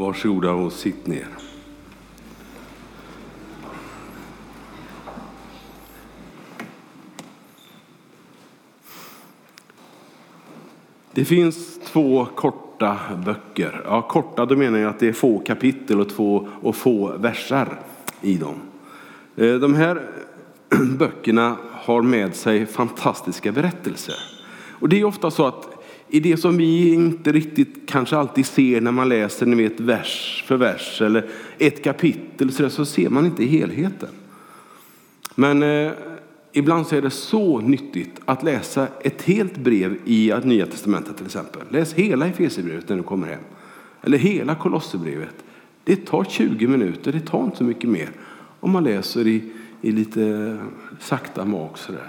Varsågoda och sitt ner. Det finns två korta böcker. Ja, korta, då menar jag att det är få kapitel och, två, och få versar i dem. Eh, de här böckerna har med sig fantastiska berättelser. Och det är ofta så att i det som vi inte riktigt kanske alltid ser när man läser ni vet, vers för vers eller ett kapitel så, så ser man inte helheten. Men eh, ibland så är det så nyttigt att läsa ett helt brev i Nya Testamentet till exempel. Läs hela Efesierbrevet när du kommer hem. Eller hela Kolosserbrevet. Det tar 20 minuter, det tar inte så mycket mer. Om man läser i, i lite sakta mak sådär.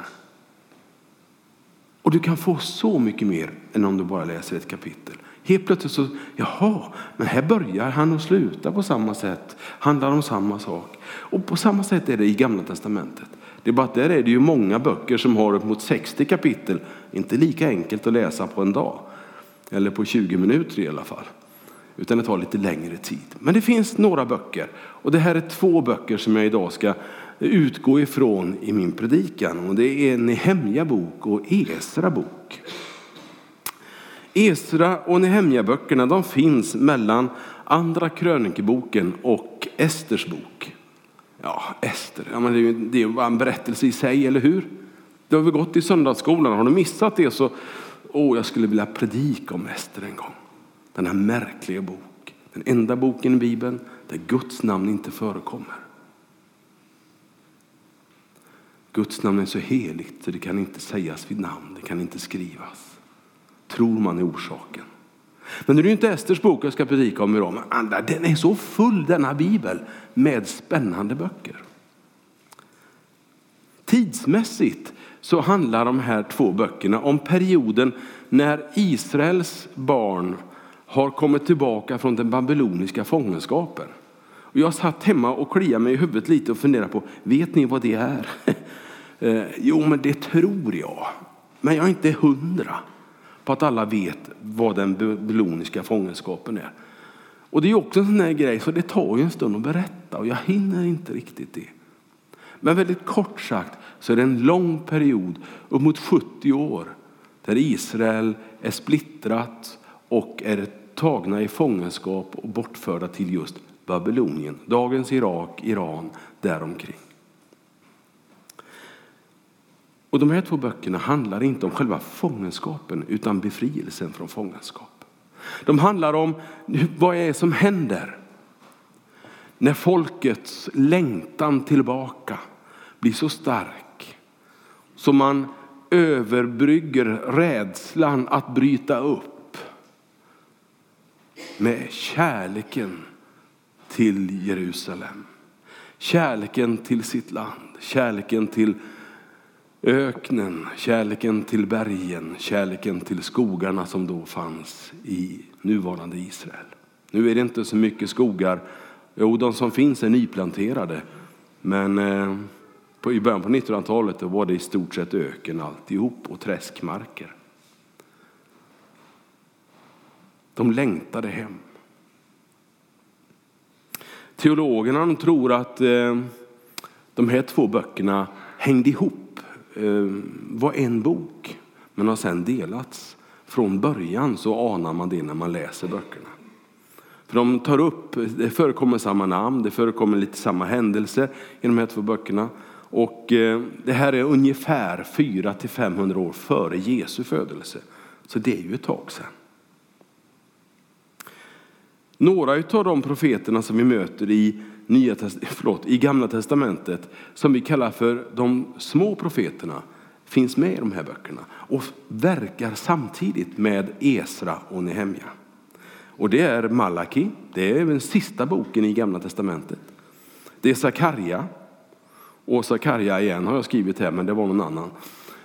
Och du kan få så mycket mer än om du bara läser ett kapitel. Helt plötsligt så, jaha, men här börjar han och slutar på samma sätt. Handlar om samma sak. Och på samma sätt är det i Gamla Testamentet. Det är bara att där är det ju många böcker som har upp mot 60 kapitel. Inte lika enkelt att läsa på en dag. Eller på 20 minuter i alla fall. Utan det tar lite längre tid. Men det finns några böcker. Och det här är två böcker som jag idag ska utgå ifrån i min predikan. Och det är Nehemja bok och Esra bok. Esra och Nehemja böckerna de finns mellan andra krönikeboken och Esters bok. Ja, Ester, ja, men det är ju det är en berättelse i sig, eller hur? Det har vi gått i söndagsskolan. Har du missat det så, åh, jag skulle vilja predika om Ester en gång. Den här märkliga bok. Den enda boken i Bibeln där Guds namn inte förekommer. Guds namn är så heligt så det kan inte sägas vid namn, det kan inte skrivas. Tror man är orsaken. Men det är inte Esters bok jag ska predika om idag, men den är så full denna bibel med spännande böcker. Tidsmässigt så handlar de här två böckerna om perioden när Israels barn har kommit tillbaka från den babyloniska fångenskapen. Och jag satt hemma och kliade mig i huvudet lite och funderade på, vet ni vad det är? Eh, jo, men det tror jag. Men jag är inte hundra på att alla vet vad den babyloniska fångenskapen är. Och det är också en sån här grej, så det tar ju en stund att berätta och jag hinner inte riktigt det. Men väldigt kort sagt så är det en lång period, upp mot 70 år, där Israel är splittrat och är tagna i fångenskap och bortförda till just Babylonien, dagens Irak, Iran, däromkring. Och de här två böckerna handlar inte om själva fångenskapen utan befrielsen från fångenskap. De handlar om vad är som händer när folkets längtan tillbaka blir så stark så man överbrygger rädslan att bryta upp med kärleken till Jerusalem. Kärleken till sitt land, kärleken till öknen, kärleken till bergen, kärleken till skogarna som då fanns i nuvarande Israel. Nu är det inte så mycket skogar. Jo, de som finns är nyplanterade. Men eh, i början på 1900-talet var det i stort sett öken alltihop och träskmarker. De längtade hem. Teologerna tror att eh, de här två böckerna hängde ihop, eh, var en bok, men har sedan delats. Från början så anar man det när man läser böckerna. För de tar upp, det förekommer samma namn, det förekommer lite samma händelse i de här två böckerna. Och eh, det här är ungefär 400 500 år före Jesu födelse. Så det är ju ett tag sedan. Några av de profeterna som vi möter i, Nya, förlåt, i Gamla Testamentet, som vi kallar för de små profeterna, finns med i de här böckerna och verkar samtidigt med Esra och Nehemja. Och det är Malaki, det är den sista boken i Gamla Testamentet. Det är Sakarja, och Sakarja igen har jag skrivit här, men det var någon annan.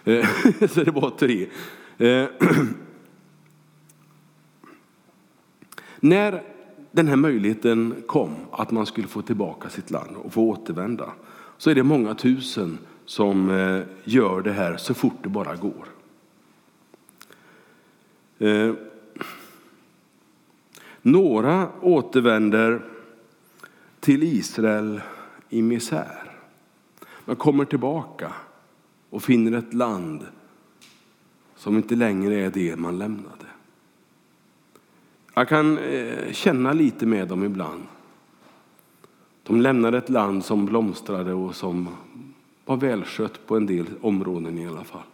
Eh, så det var tre. Eh, När den här möjligheten kom att man skulle få tillbaka sitt land och få återvända så är det många tusen som eh, gör det här så fort det bara går. Eh, några återvänder till Israel i misär. Man kommer tillbaka och finner ett land som inte längre är det man lämnar. Jag kan eh, känna lite med dem ibland. De lämnade ett land som blomstrade och som var välskött på en del områden i alla fall.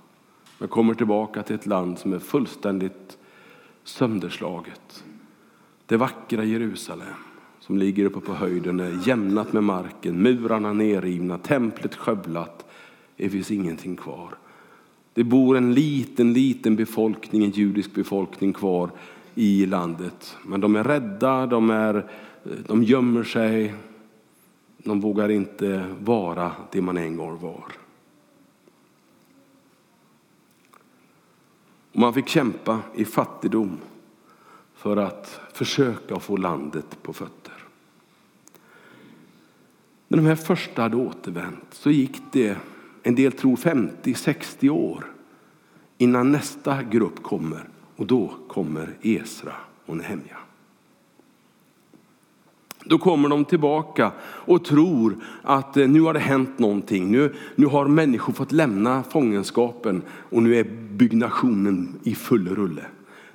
Men kommer tillbaka till ett land som är fullständigt sönderslaget. Det vackra Jerusalem som ligger uppe på höjden är jämnat med marken, murarna nerrivna, templet skövlat. Det finns ingenting kvar. Det bor en liten, liten befolkning, en judisk befolkning kvar i landet. Men de är rädda, de, är, de gömmer sig, de vågar inte vara det man en gång var. Och man fick kämpa i fattigdom för att försöka få landet på fötter. När de här första hade återvänt så gick det, en del tror 50-60 år innan nästa grupp kommer och då kommer Esra och Nehemja. Då kommer de tillbaka och tror att eh, nu har det hänt någonting. Nu, nu har människor fått lämna fångenskapen och nu är byggnationen i full rulle.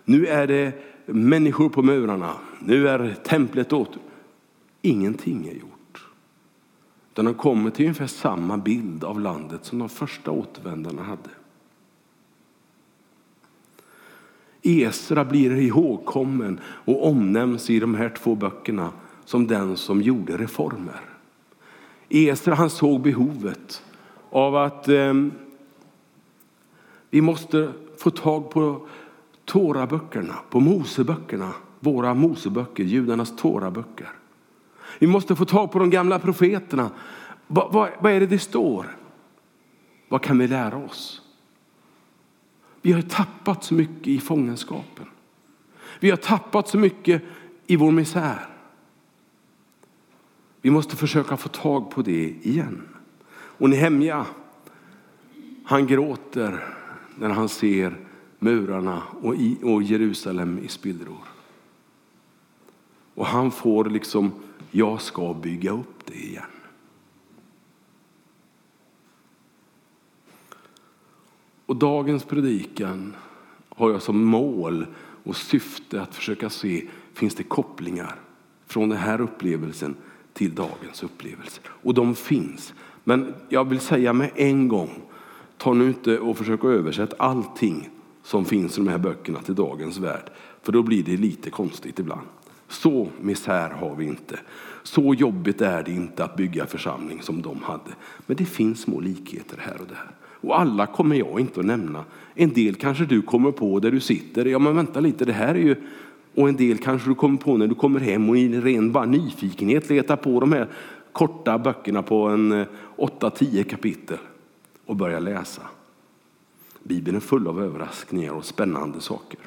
Nu är det människor på murarna. Nu är templet åter. Ingenting är gjort. Utan de kommer till ungefär samma bild av landet som de första återvändarna hade. Esra blir ihågkommen och omnämns i de här två böckerna som den som gjorde reformer. Esra han såg behovet av att eh, vi måste få tag på Toraböckerna, på Moseböckerna, våra Moseböcker, judarnas Toraböcker. Vi måste få tag på de gamla profeterna. Vad, va, vad är det det står? Vad kan vi lära oss? Vi har tappat så mycket i fångenskapen. Vi har tappat så mycket i vår misär. Vi måste försöka få tag på det igen. Och Nehemja, han gråter när han ser murarna och Jerusalem i spillror. Och han får liksom, jag ska bygga upp det igen. Och dagens predikan har jag som mål och syfte att försöka se, finns det kopplingar från den här upplevelsen till dagens upplevelse? Och de finns. Men jag vill säga med en gång, ta nu inte och försök översätta allting som finns i de här böckerna till dagens värld. För då blir det lite konstigt ibland. Så misär har vi inte. Så jobbigt är det inte att bygga församling som de hade. Men det finns små likheter här och där. Och alla kommer jag inte att nämna. En del kanske du kommer på där du sitter. Ja men vänta lite, det här är ju... Och en del kanske du kommer på när du kommer hem och i ren bara nyfikenhet letar på de här korta böckerna på en eh, 8-10 kapitel och börjar läsa. Bibeln är full av överraskningar och spännande saker.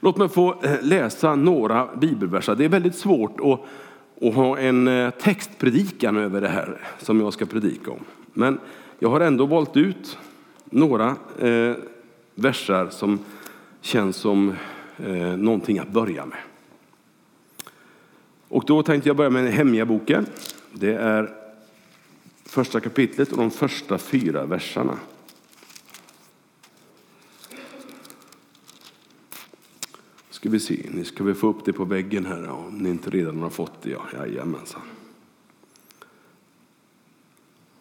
Låt mig få eh, läsa några bibelverser. Det är väldigt svårt att, att ha en eh, textpredikan över det här som jag ska predika om. Men jag har ändå valt ut några eh, versar som känns som eh, någonting att börja med. Och då tänkte jag börja med Hemja-boken. Det är första kapitlet och de första fyra verserna. Ska vi se, ni ska väl få upp det på väggen här om ni inte redan har fått det. Ja, jajamensan.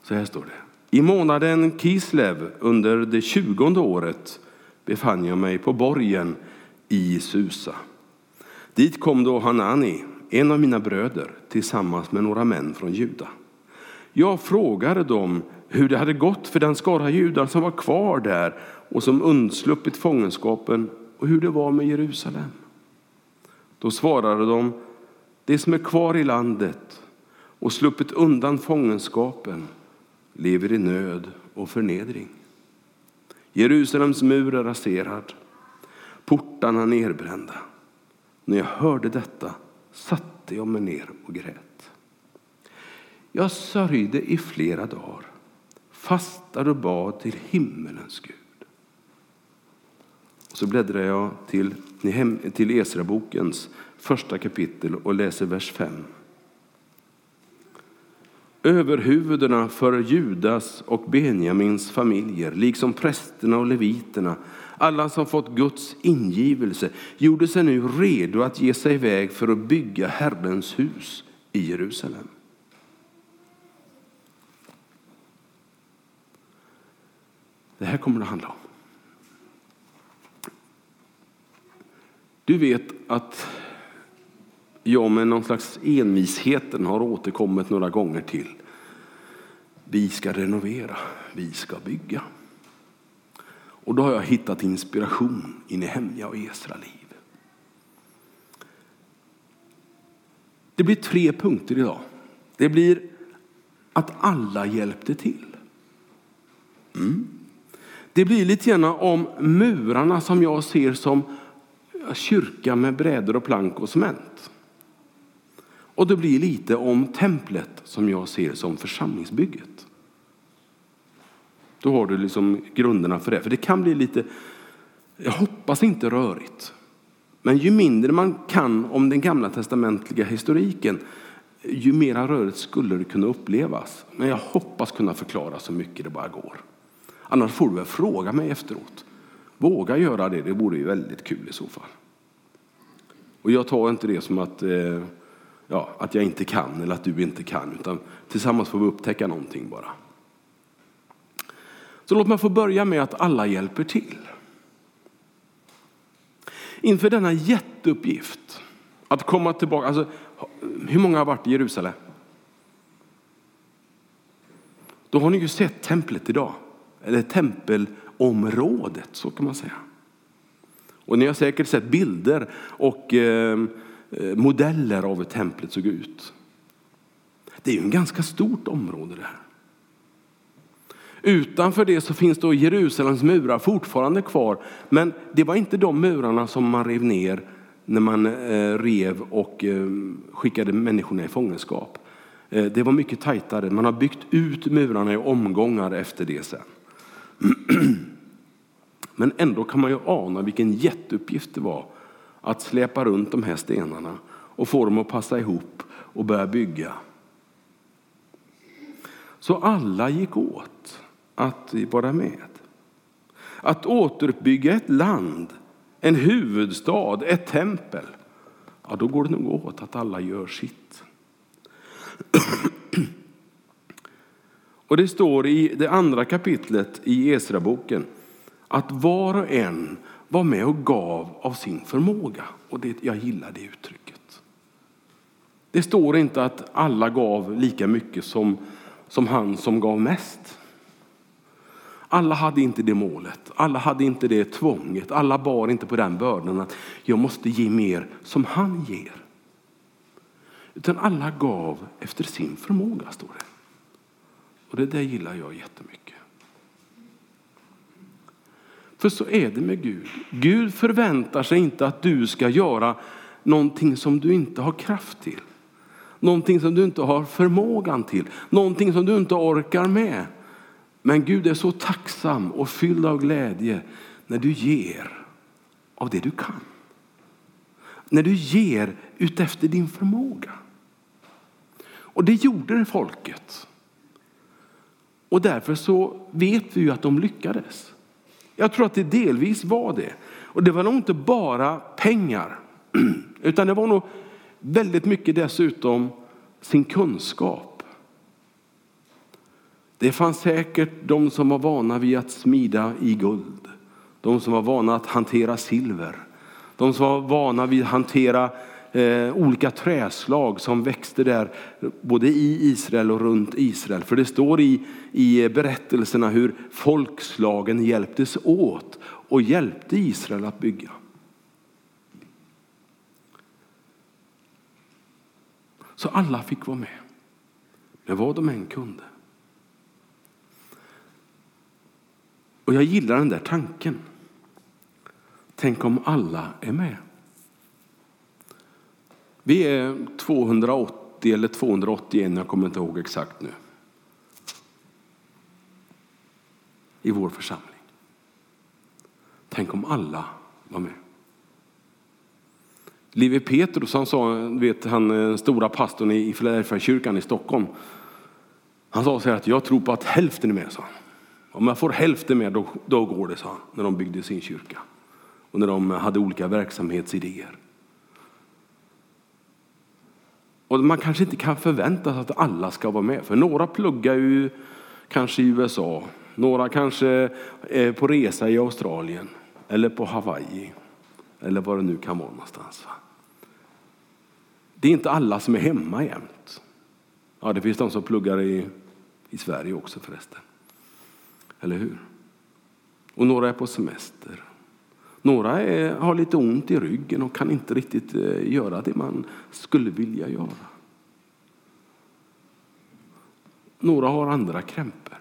Så här står det. I månaden Kislev under det tjugonde året befann jag mig på borgen i Susa. Dit kom då Hanani, en av mina bröder, tillsammans med några män från Juda. Jag frågade dem hur det hade gått för den skara judar som var kvar där och som undsluppit fångenskapen och hur det var med Jerusalem. Då svarade de, det som är kvar i landet och sluppit undan fångenskapen lever i nöd och förnedring. Jerusalems mur är raserad, portarna nerbrända. När jag hörde detta satte jag mig ner och grät. Jag sörjde i flera dagar, fastade och bad till himmelens Gud. Så bläddrar jag till, till Esra-bokens första kapitel och läser vers 5. Överhuvudena för Judas och Benjamins familjer, liksom prästerna och leviterna, alla som fått Guds ingivelse, gjorde sig nu redo att ge sig iväg för att bygga Herrens hus i Jerusalem. Det här kommer det att handla om. Du vet att jag med någon slags envisheten har återkommit några gånger till. Vi ska renovera, vi ska bygga. Och då har jag hittat inspiration i Nehemja och Esra liv. Det blir tre punkter idag. Det blir att alla hjälpte till. Mm. Det blir lite grann om murarna som jag ser som kyrka med brädor och plank och cement. Och det blir lite om templet som jag ser som församlingsbygget. Då har du liksom grunderna för det. För det kan bli lite, jag hoppas inte rörigt. Men ju mindre man kan om den gamla testamentliga historiken, ju mera rörigt skulle det kunna upplevas. Men jag hoppas kunna förklara så mycket det bara går. Annars får du väl fråga mig efteråt. Våga göra det, det vore ju väldigt kul i så fall. Och jag tar inte det som att, eh, ja, att jag inte kan eller att du inte kan, utan tillsammans får vi upptäcka någonting bara. Så låt mig få börja med att alla hjälper till. Inför denna jätteuppgift att komma tillbaka. Alltså, hur många har varit i Jerusalem? Då har ni ju sett templet idag eller tempelområdet, så kan man säga. Och ni har säkert sett bilder och eh, Eh, modeller av hur templet såg ut. Det är ju ett ganska stort område det här. Utanför det så finns då Jerusalems murar fortfarande kvar. Men det var inte de murarna som man rev ner när man eh, rev och eh, skickade människorna i fångenskap. Det var mycket tajtare. Man har byggt ut murarna i omgångar efter det sen. Men ändå kan man ju ana vilken jätteuppgift det var att släpa runt de här stenarna och få dem att passa ihop och börja bygga. Så alla gick åt att vara med. Att återuppbygga ett land, en huvudstad, ett tempel. Ja, då går det nog åt att alla gör sitt. Och det står i det andra kapitlet i Esra-boken att var och en var med och gav av sin förmåga. Och det, jag gillar det uttrycket. Det står inte att alla gav lika mycket som, som han som gav mest. Alla hade inte det målet, alla hade inte det tvånget, alla bar inte på den bördan att jag måste ge mer som han ger. Utan alla gav efter sin förmåga, står det. Och det där gillar jag jättemycket. För så är det med Gud. Gud förväntar sig inte att du ska göra någonting som du inte har kraft till. Någonting som du inte har förmågan till. Någonting som du inte orkar med. Men Gud är så tacksam och fylld av glädje när du ger av det du kan. När du ger utefter din förmåga. Och det gjorde det folket. Och därför så vet vi ju att de lyckades. Jag tror att det delvis var det. Och det var nog inte bara pengar, utan det var nog väldigt mycket dessutom sin kunskap. Det fanns säkert de som var vana vid att smida i guld, de som var vana att hantera silver, de som var vana vid att hantera eh, olika träslag som växte där både i Israel och runt Israel. För det står i, i berättelserna hur folkslagen hjälptes åt och hjälpte Israel att bygga. Så alla fick vara med, med vad de än kunde. Och jag gillar den där tanken. Tänk om alla är med. Vi är 280 eller 281, jag kommer inte ihåg exakt nu. I vår församling. Tänk om alla Var med. Levi Petrus, han sa, vet han den stora pastorn i Filadelfiakyrkan i Stockholm. Han sa så här att jag tror på att hälften är med, sa han. Om jag får hälften med, då, då går det, sa han, när de byggde sin kyrka. Och när de hade olika verksamhetsidéer. Och man kanske inte kan förvänta sig att alla ska vara med, för några pluggar ju kanske i USA, några kanske är på resa i Australien eller på Hawaii eller var det nu kan vara någonstans. Det är inte alla som är hemma jämt. Ja, det finns de som pluggar i, i Sverige också förresten. Eller hur? Och några är på semester. Några är, har lite ont i ryggen och kan inte riktigt eh, göra det man skulle vilja göra. Några har andra krämpor.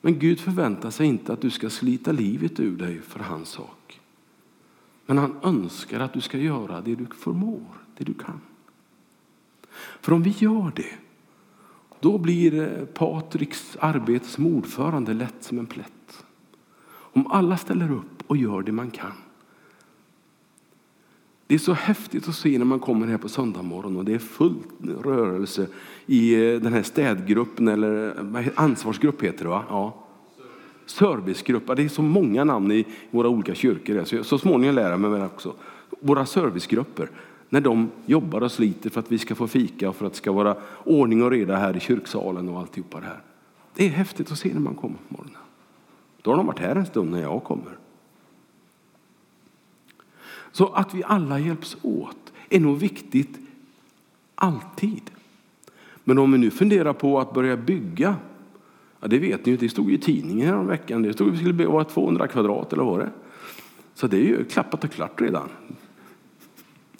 Men Gud förväntar sig inte att du ska slita livet ur dig för hans sak. Men han önskar att du ska göra det du förmår, det du kan. För om vi gör det, då blir eh, Patriks arbete som ordförande lätt som en plätt. Om alla ställer upp och gör det man kan. Det är så häftigt att se när man kommer här på söndag morgon och det är full rörelse i eh, den här städgruppen eller ansvarsgrupp heter det va? Ja. Servicegrupp, det är så många namn i våra olika kyrkor. Så, så småningom lär jag mig också. Våra servicegrupper, när de jobbar och sliter för att vi ska få fika och för att det ska vara ordning och reda här i kyrksalen och alltihopa det här. Det är häftigt att se när man kommer på morgonen. Då har de varit här en stund när jag kommer. Så att vi alla hjälps åt är nog viktigt alltid. Men om vi nu funderar på att börja bygga, ja det vet ni ju, det stod i tidningen här om veckan, det stod att vi skulle bygga 200 kvadrat eller vad det Så det är ju klappat och klart redan.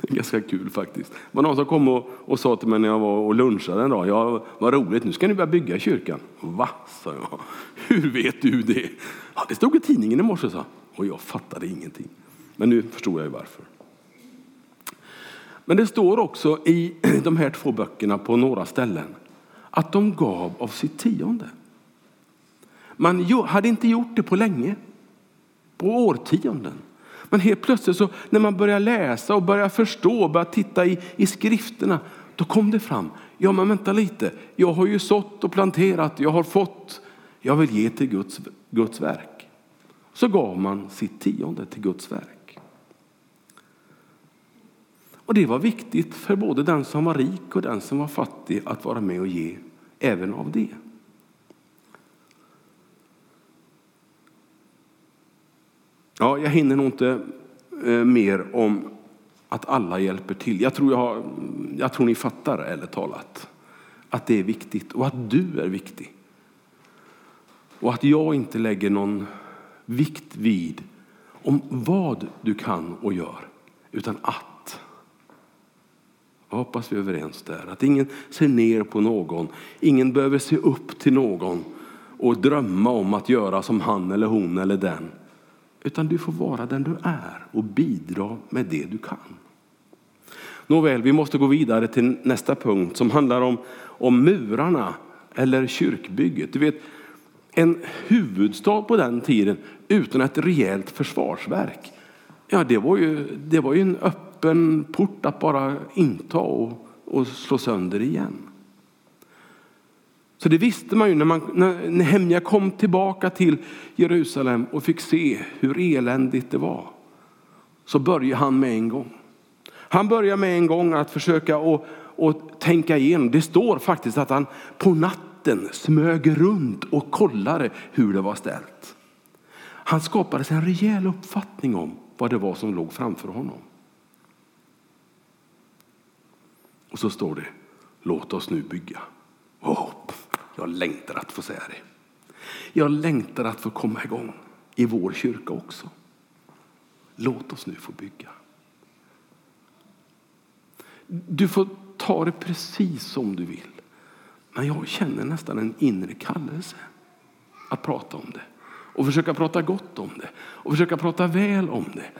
Det är ganska kul faktiskt. Det var någon som kom och, och sa till mig när jag var och lunchade en dag, ja vad roligt, nu ska ni börja bygga kyrkan. Va, sa jag. Hur vet du det? Ja, det stod i tidningen i morse, sa Och jag fattade ingenting. Men nu förstår jag ju varför. Men det står också i de här två böckerna på några ställen att de gav av sitt tionde. Man hade inte gjort det på länge, på årtionden. Men helt plötsligt så när man börjar läsa och börjar förstå och börjar titta i, i skrifterna, då kom det fram. Ja, men vänta lite. Jag har ju sått och planterat. Jag har fått. Jag vill ge till Guds, Guds verk. Så gav man sitt tionde till Guds verk. Och det var viktigt för både den som var rik och den som var fattig att vara med och ge även av det. Ja, jag hinner nog inte eh, mer om att alla hjälper till. Jag tror, jag, har, jag tror ni fattar, eller talat, att det är viktigt och att du är viktig. Och att jag inte lägger någon vikt vid om vad du kan och gör, utan att jag hoppas vi är överens där. Att ingen ser ner på någon. Ingen behöver se upp till någon och drömma om att göra som han eller hon eller den. Utan du får vara den du är och bidra med det du kan. Nåväl, vi måste gå vidare till nästa punkt som handlar om, om murarna eller kyrkbygget. Du vet, en huvudstad på den tiden utan ett rejält försvarsverk. Ja, det var ju, det var ju en öppen öppen port att bara inta och, och slå sönder igen. Så det visste man ju när, man, när Nehemja kom tillbaka till Jerusalem och fick se hur eländigt det var. Så började han med en gång. Han började med en gång att försöka och, och tänka igenom. Det står faktiskt att han på natten smög runt och kollade hur det var ställt. Han skapade sig en rejäl uppfattning om vad det var som låg framför honom. Och så står det, låt oss nu bygga. Oh, jag längtar att få säga det. Jag längtar att få komma igång i vår kyrka också. Låt oss nu få bygga. Du får ta det precis som du vill. Men jag känner nästan en inre kallelse att prata om det. Och försöka prata gott om det. Och försöka prata väl om det.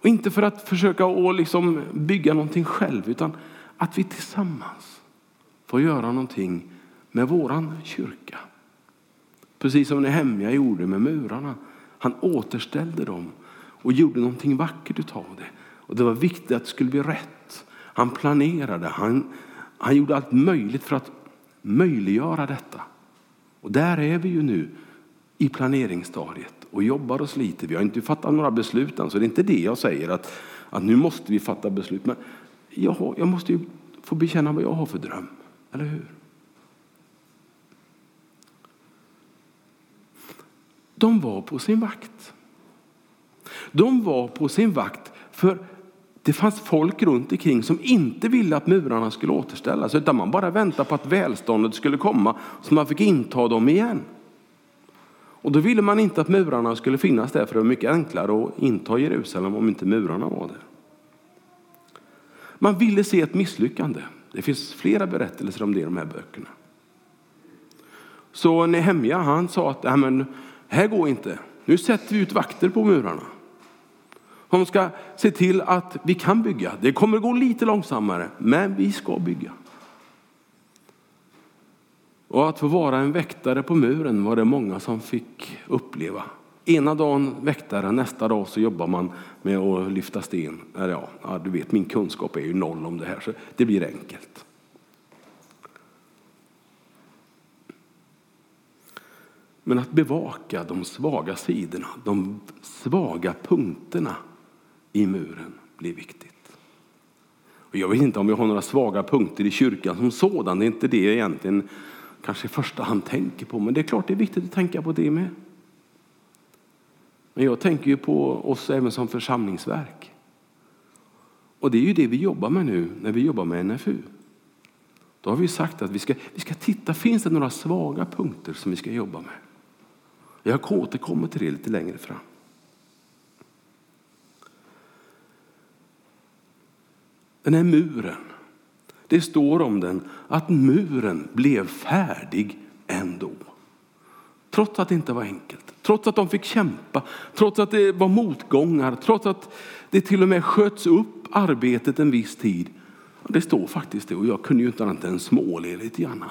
Och inte för att försöka liksom bygga någonting själv. Utan att vi tillsammans får göra någonting med våran kyrka. Precis som Nehemja gjorde med murarna. Han återställde dem och gjorde någonting vackert utav det. Och det var viktigt att det skulle bli rätt. Han planerade, han, han gjorde allt möjligt för att möjliggöra detta. Och där är vi ju nu i planeringsstadiet och jobbar och sliter. Vi har inte fattat några beslut än, så det är inte det jag säger att, att nu måste vi fatta beslut. Men jag, jag måste ju få bekänna vad jag har för dröm, eller hur? De var på sin vakt. De var på sin vakt för det fanns folk runt omkring som inte ville att murarna skulle återställas utan man bara väntade på att välståndet skulle komma så man fick inta dem igen. Och då ville man inte att murarna skulle finnas där för det var mycket enklare att inta Jerusalem om inte murarna var där. Man ville se ett misslyckande. Det finns flera berättelser om det i de här böckerna. Så Nehemja han sa att Nej, men, här går inte. Nu sätter vi ut vakter på murarna. De ska se till att vi kan bygga. Det kommer gå lite långsammare, men vi ska bygga. Och att få vara en väktare på muren var det många som fick uppleva. Ena dagen väktare, nästa dag så jobbar man med att lyfta sten. Ja, ja, du vet, min kunskap är ju noll om det här, så det blir enkelt. Men att bevaka de svaga sidorna, de svaga punkterna i muren blir viktigt. Och jag vet inte om vi har några svaga punkter i kyrkan som sådan, det är inte det jag egentligen kanske i första hand tänker på, men det är klart det är viktigt att tänka på det med. Men jag tänker ju på oss även som församlingsverk. Och det är ju det vi jobbar med nu när vi jobbar med NFU. Då har vi sagt att vi ska, vi ska titta, finns det några svaga punkter som vi ska jobba med? Jag återkommer till det lite längre fram. Den här muren, det står om den att muren blev färdig ändå. Trots att det inte var enkelt, trots att de fick kämpa, trots att det var motgångar, trots att det till och med sköts upp arbetet en viss tid. Det står faktiskt det och jag kunde ju inte annat än småle lite grann.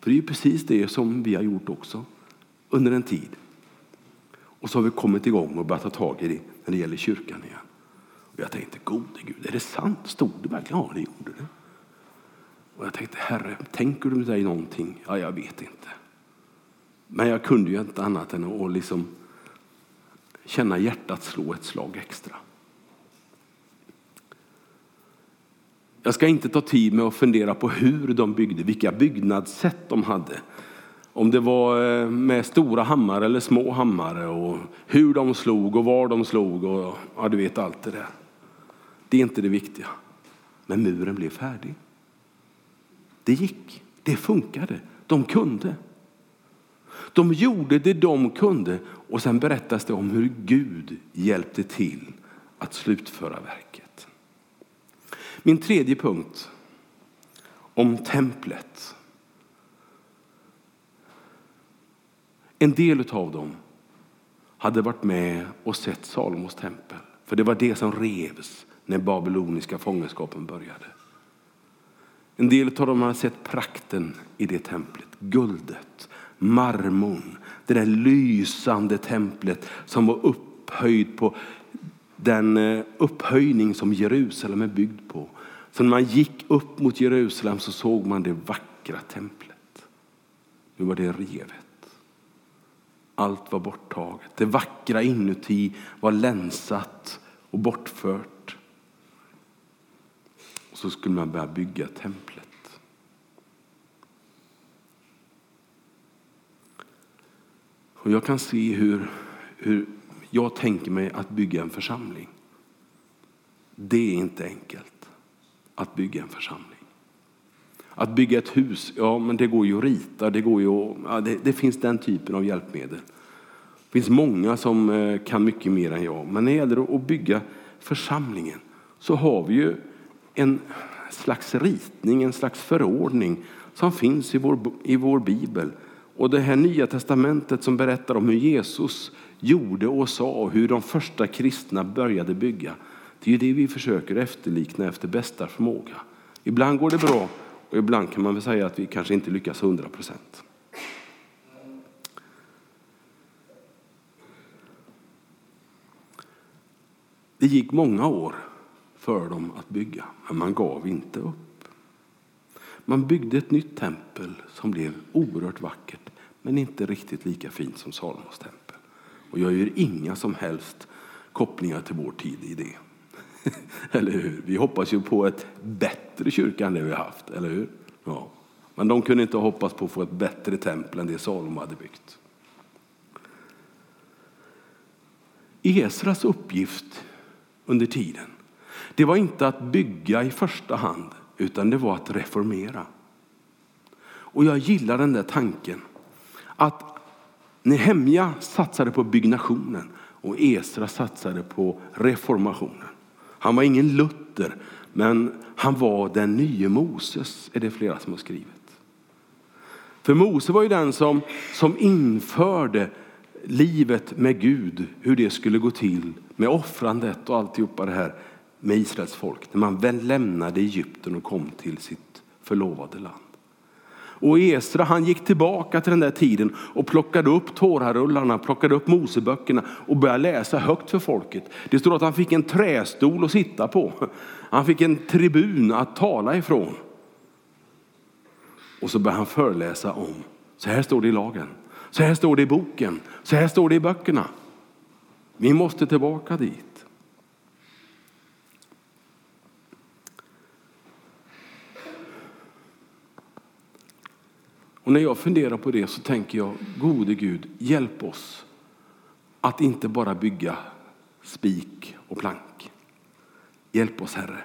För det är ju precis det som vi har gjort också under en tid. Och så har vi kommit igång och börjat ta tag i det när det gäller kyrkan igen. Och jag tänkte, gode Gud, är det sant? Stod det verkligen? Ja, det gjorde det. Och jag tänkte, Herre, tänker du dig någonting? Ja, jag vet inte. Men jag kunde ju inte annat än att liksom känna hjärtat slå ett slag extra. Jag ska inte ta tid med att fundera på hur de byggde, vilka byggnadssätt de hade. Om det var eh, med stora hammare eller små hammare och hur de slog och var de slog och ja, du vet allt det där. Det är inte det viktiga. Men muren blev färdig. Det gick, det funkade, de kunde. De gjorde det de kunde och sen berättas det om hur Gud hjälpte till att slutföra verket. Min tredje punkt om templet. En del av dem hade varit med och sett Salomos tempel. För det var det som revs när babyloniska fångenskapen började. En del av dem hade sett prakten i det templet, guldet, marmorn, det där lysande templet som var upphöjt på den eh, upphöjning som Jerusalem är byggd på. Så när man gick upp mot Jerusalem så såg man det vackra templet. Nu var det revet. Allt var borttaget. Det vackra inuti var länsat och bortfört. Och så skulle man börja bygga templet. Och jag kan se hur, hur jag tänker mig att bygga en församling. Det är inte enkelt att bygga en församling. Att bygga ett hus, ja men det går ju att rita, det, går ju att, ja, det, det finns den typen av hjälpmedel. Det finns många som eh, kan mycket mer än jag. Men när det gäller att bygga församlingen så har vi ju en slags ritning, en slags förordning som finns i vår, i vår bibel. Och det här nya testamentet som berättar om hur Jesus gjorde och sa och hur de första kristna började bygga. Det är ju det vi försöker efterlikna efter bästa förmåga. Ibland går det bra och ibland kan man väl säga att vi kanske inte lyckas hundra procent. Det gick många år för dem att bygga, men man gav inte upp. Man byggde ett nytt tempel som blev oerhört vackert, men inte riktigt lika fint som Salomos tempel. Och jag gör inga som helst kopplingar till vår tid i det. eller hur? Vi hoppas ju på ett bättre kyrka än det vi har haft, eller hur? Ja. Men de kunde inte hoppas på att få ett bättre tempel än det Salomo hade byggt. Esras uppgift under tiden, det var inte att bygga i första hand, utan det var att reformera. Och jag gillar den där tanken att Nehemja satsade på byggnationen och Esra satsade på reformationen. Han var ingen Luther, men han var den nye Moses, är det flera som har skrivit. För Mose var ju den som, som införde livet med Gud, hur det skulle gå till med offrandet och alltihopa det här med Israels folk. När man väl lämnade Egypten och kom till sitt förlovade land. Och Esra han gick tillbaka till den där tiden och plockade upp tårarullarna, plockade upp Moseböckerna och började läsa högt för folket. Det står att han fick en trästol att sitta på. Han fick en tribun att tala ifrån. Och så började han föreläsa om, så här står det i lagen, så här står det i boken, så här står det i böckerna. Vi måste tillbaka dit. Och när jag funderar på det så tänker jag, gode Gud, hjälp oss att inte bara bygga spik och plank. Hjälp oss Herre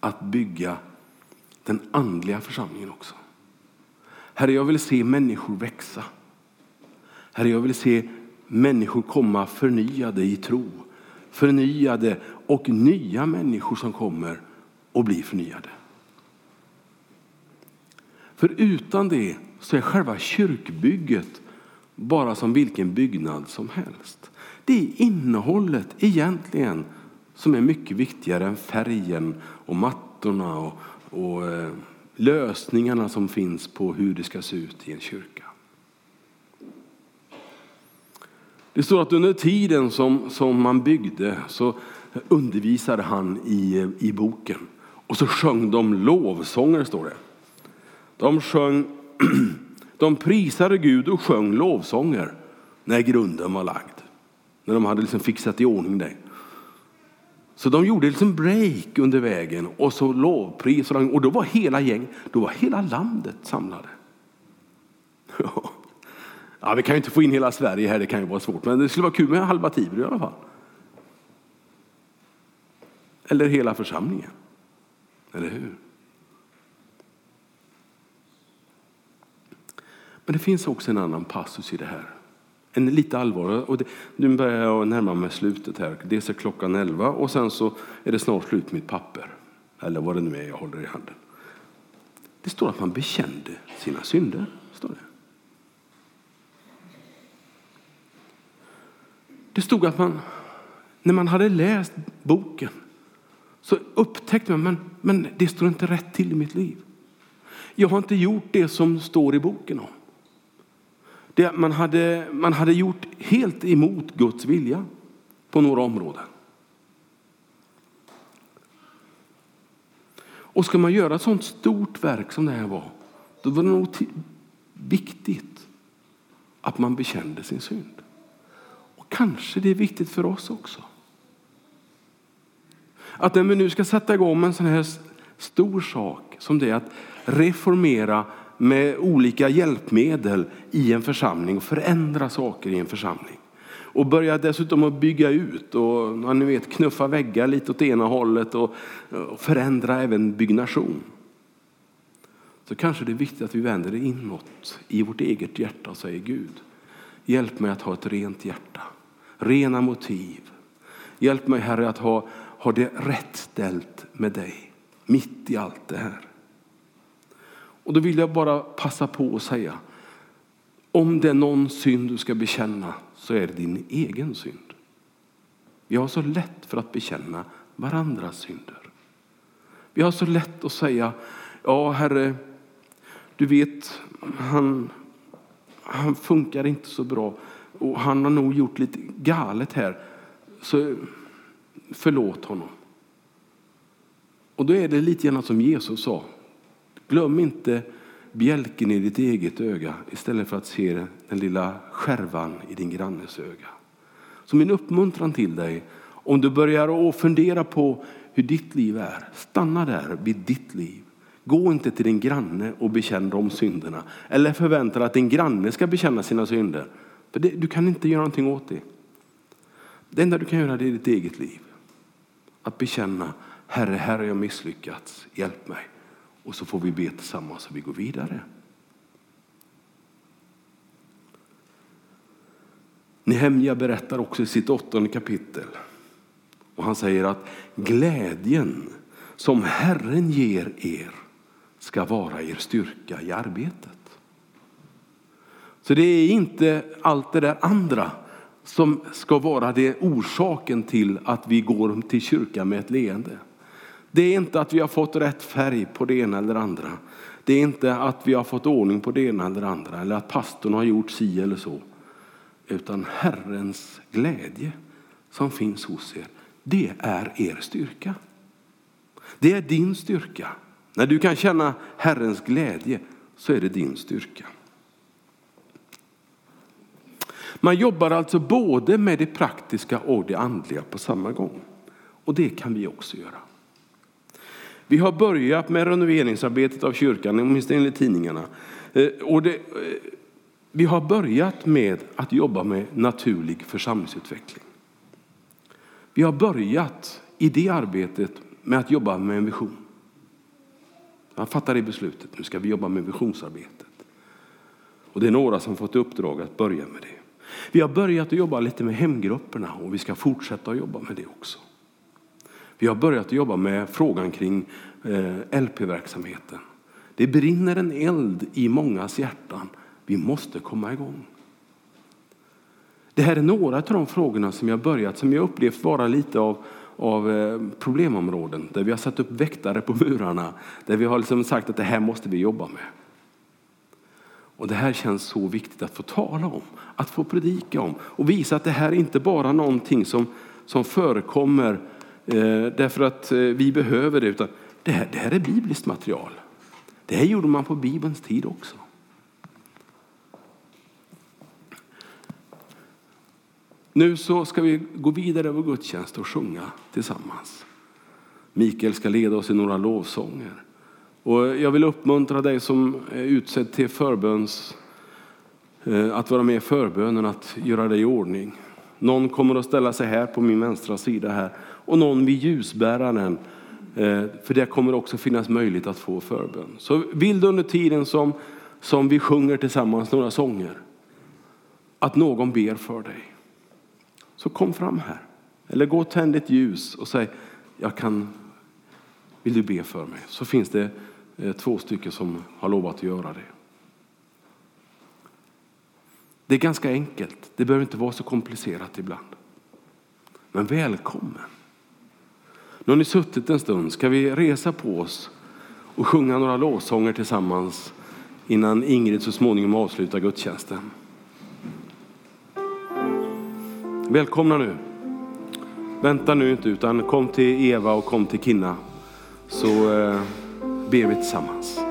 att bygga den andliga församlingen också. Herre, jag vill se människor växa. Herre, jag vill se människor komma förnyade i tro. Förnyade och nya människor som kommer och blir förnyade. För utan det så är själva kyrkbygget bara som vilken byggnad som helst. Det är innehållet egentligen som är mycket viktigare än färgen och mattorna och, och eh, lösningarna som finns på hur det ska se ut i en kyrka. Det står att under tiden som, som man byggde så undervisade han i, i boken. Och så sjöng de lovsånger, står det. De, sjöng, de prisade Gud och sjöng lovsånger när grunden var lagd. När de hade liksom fixat i ordning det. Så de gjorde en liksom break under vägen och så lovpris och då var hela gäng, då var hela landet samlade. Ja, vi kan ju inte få in hela Sverige här, det kan ju vara svårt, men det skulle vara kul med halva Tibro i alla fall. Eller hela församlingen. Eller hur? Men det finns också en annan passus i det här en lite allvarligare. Och det, nu börjar jag närma mig slutet här. Dels är klockan elva och sen så är det snart slut med mitt papper. Eller vad det nu är jag håller i handen. Det står att man bekände sina synder. Står det. det stod att man, när man hade läst boken så upptäckte man men, men det står inte rätt till i mitt liv. Jag har inte gjort det som står i boken om. Det man, hade, man hade gjort helt emot Guds vilja på några områden. Och ska man göra ett sånt stort verk som det här var, då var det nog viktigt att man bekände sin synd. Och kanske det är viktigt för oss också. Att när vi nu ska sätta igång en sån här stor sak som det är att reformera med olika hjälpmedel i en församling och förändra saker i en församling. Och börja dessutom att bygga ut och ja, ni vet, knuffa väggar lite åt ena hållet och, och förändra även byggnation. Så kanske det är viktigt att vi vänder det inåt i vårt eget hjärta och säger Gud, hjälp mig att ha ett rent hjärta, rena motiv. Hjälp mig Herre att ha, ha det rätt ställt med dig mitt i allt det här. Och då vill jag bara passa på att säga, om det är någon synd du ska bekänna så är det din egen synd. Vi har så lätt för att bekänna varandras synder. Vi har så lätt att säga, ja Herre, du vet, han, han funkar inte så bra och han har nog gjort lite galet här. Så Förlåt honom. Och då är det lite grann som Jesus sa. Glöm inte bjälken i ditt eget öga istället för att se den lilla skärvan i din grannes öga. Så min uppmuntran till dig, om du börjar fundera på hur ditt liv är, stanna där vid ditt liv. Gå inte till din granne och bekänn de synderna. Eller förvänta dig att din granne ska bekänna sina synder. För det, du kan inte göra någonting åt det. Det enda du kan göra det är ditt eget liv. Att bekänna, Herre, här har jag misslyckats, hjälp mig. Och så får vi be tillsammans och vi går vidare. Nehemja berättar också i sitt åttonde kapitel. Och han säger att glädjen som Herren ger er ska vara er styrka i arbetet. Så det är inte allt det där andra som ska vara det orsaken till att vi går till kyrkan med ett leende. Det är inte att vi har fått rätt färg på det ena eller andra. Det är inte att vi har fått ordning på det ena eller andra eller att pastorn har gjort si eller så. Utan Herrens glädje som finns hos er, det är er styrka. Det är din styrka. När du kan känna Herrens glädje så är det din styrka. Man jobbar alltså både med det praktiska och det andliga på samma gång. Och det kan vi också göra. Vi har börjat med renoveringsarbetet av kyrkan, åtminstone enligt tidningarna. Eh, och det, eh, vi har börjat med att jobba med naturlig församlingsutveckling. Vi har börjat i det arbetet med att jobba med en vision. Man fattar det beslutet, nu ska vi jobba med visionsarbetet. Och det är några som fått uppdrag att börja med det. Vi har börjat att jobba lite med hemgrupperna och vi ska fortsätta att jobba med det också. Vi har börjat jobba med frågan kring eh, LP-verksamheten. Det brinner en eld i mångas hjärtan. Vi måste komma igång. Det här är några av de frågorna som jag börjat, som jag upplevt vara lite av, av eh, problemområden. Där vi har satt upp väktare på murarna. Där vi har liksom sagt att det här måste vi jobba med. Och Det här känns så viktigt att få tala om, att få predika om och visa att det här är inte bara någonting som, som förekommer Eh, därför att eh, vi behöver det, utan det här, det här är bibliskt material. Det här gjorde man på Bibelns tid också. Nu så ska vi gå vidare över gudstjänst och sjunga tillsammans. Mikael ska leda oss i några lovsånger. Och jag vill uppmuntra dig som är utsedd till förböns, eh, att vara med i förbönen, att göra dig i ordning. Någon kommer att ställa sig här på min vänstra sida här och någon vid ljusbäraren. Eh, för det kommer också finnas möjlighet att få förbön. Så vill du under tiden som, som vi sjunger tillsammans några sånger, att någon ber för dig. Så kom fram här. Eller gå och tänd ett ljus och säg, jag kan, vill du be för mig? Så finns det eh, två stycken som har lovat att göra det. Det är ganska enkelt. Det behöver inte vara så komplicerat ibland. Men välkommen. Nu har ni suttit en stund. Ska vi resa på oss och sjunga några lovsånger tillsammans innan Ingrid så småningom avslutar gudstjänsten? Välkomna nu. Vänta nu inte utan kom till Eva och kom till Kinna. Så eh, ber vi tillsammans.